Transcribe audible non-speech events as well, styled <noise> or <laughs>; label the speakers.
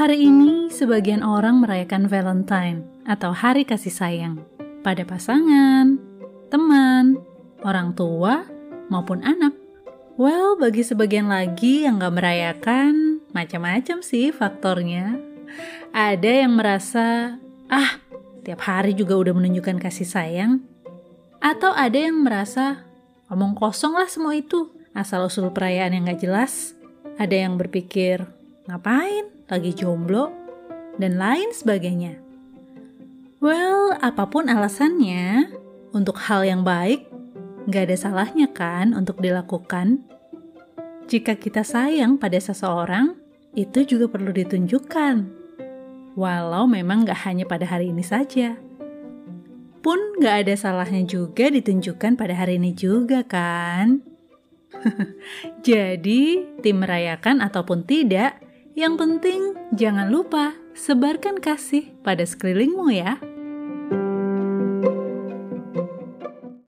Speaker 1: Hari ini, sebagian orang merayakan Valentine atau Hari Kasih Sayang pada pasangan, teman, orang tua, maupun anak. Well, bagi sebagian lagi yang gak merayakan, macam-macam sih faktornya. Ada yang merasa, ah, tiap hari juga udah menunjukkan kasih sayang. Atau ada yang merasa, omong kosong lah semua itu, asal-usul perayaan yang gak jelas. Ada yang berpikir, ngapain, lagi jomblo, dan lain sebagainya. Well, apa pun alasannya, untuk hal yang baik, gak ada salahnya kan untuk dilakukan. Jika kita sayang pada seseorang, itu juga perlu ditunjukkan. Walau memang gak hanya pada hari ini saja. Pun gak ada salahnya juga ditunjukkan pada hari ini juga kan? <laughs> Jadi, tim merayakan ataupun tidak, yang penting jangan lupa sebarkan kasih pada sekelilingmu ya.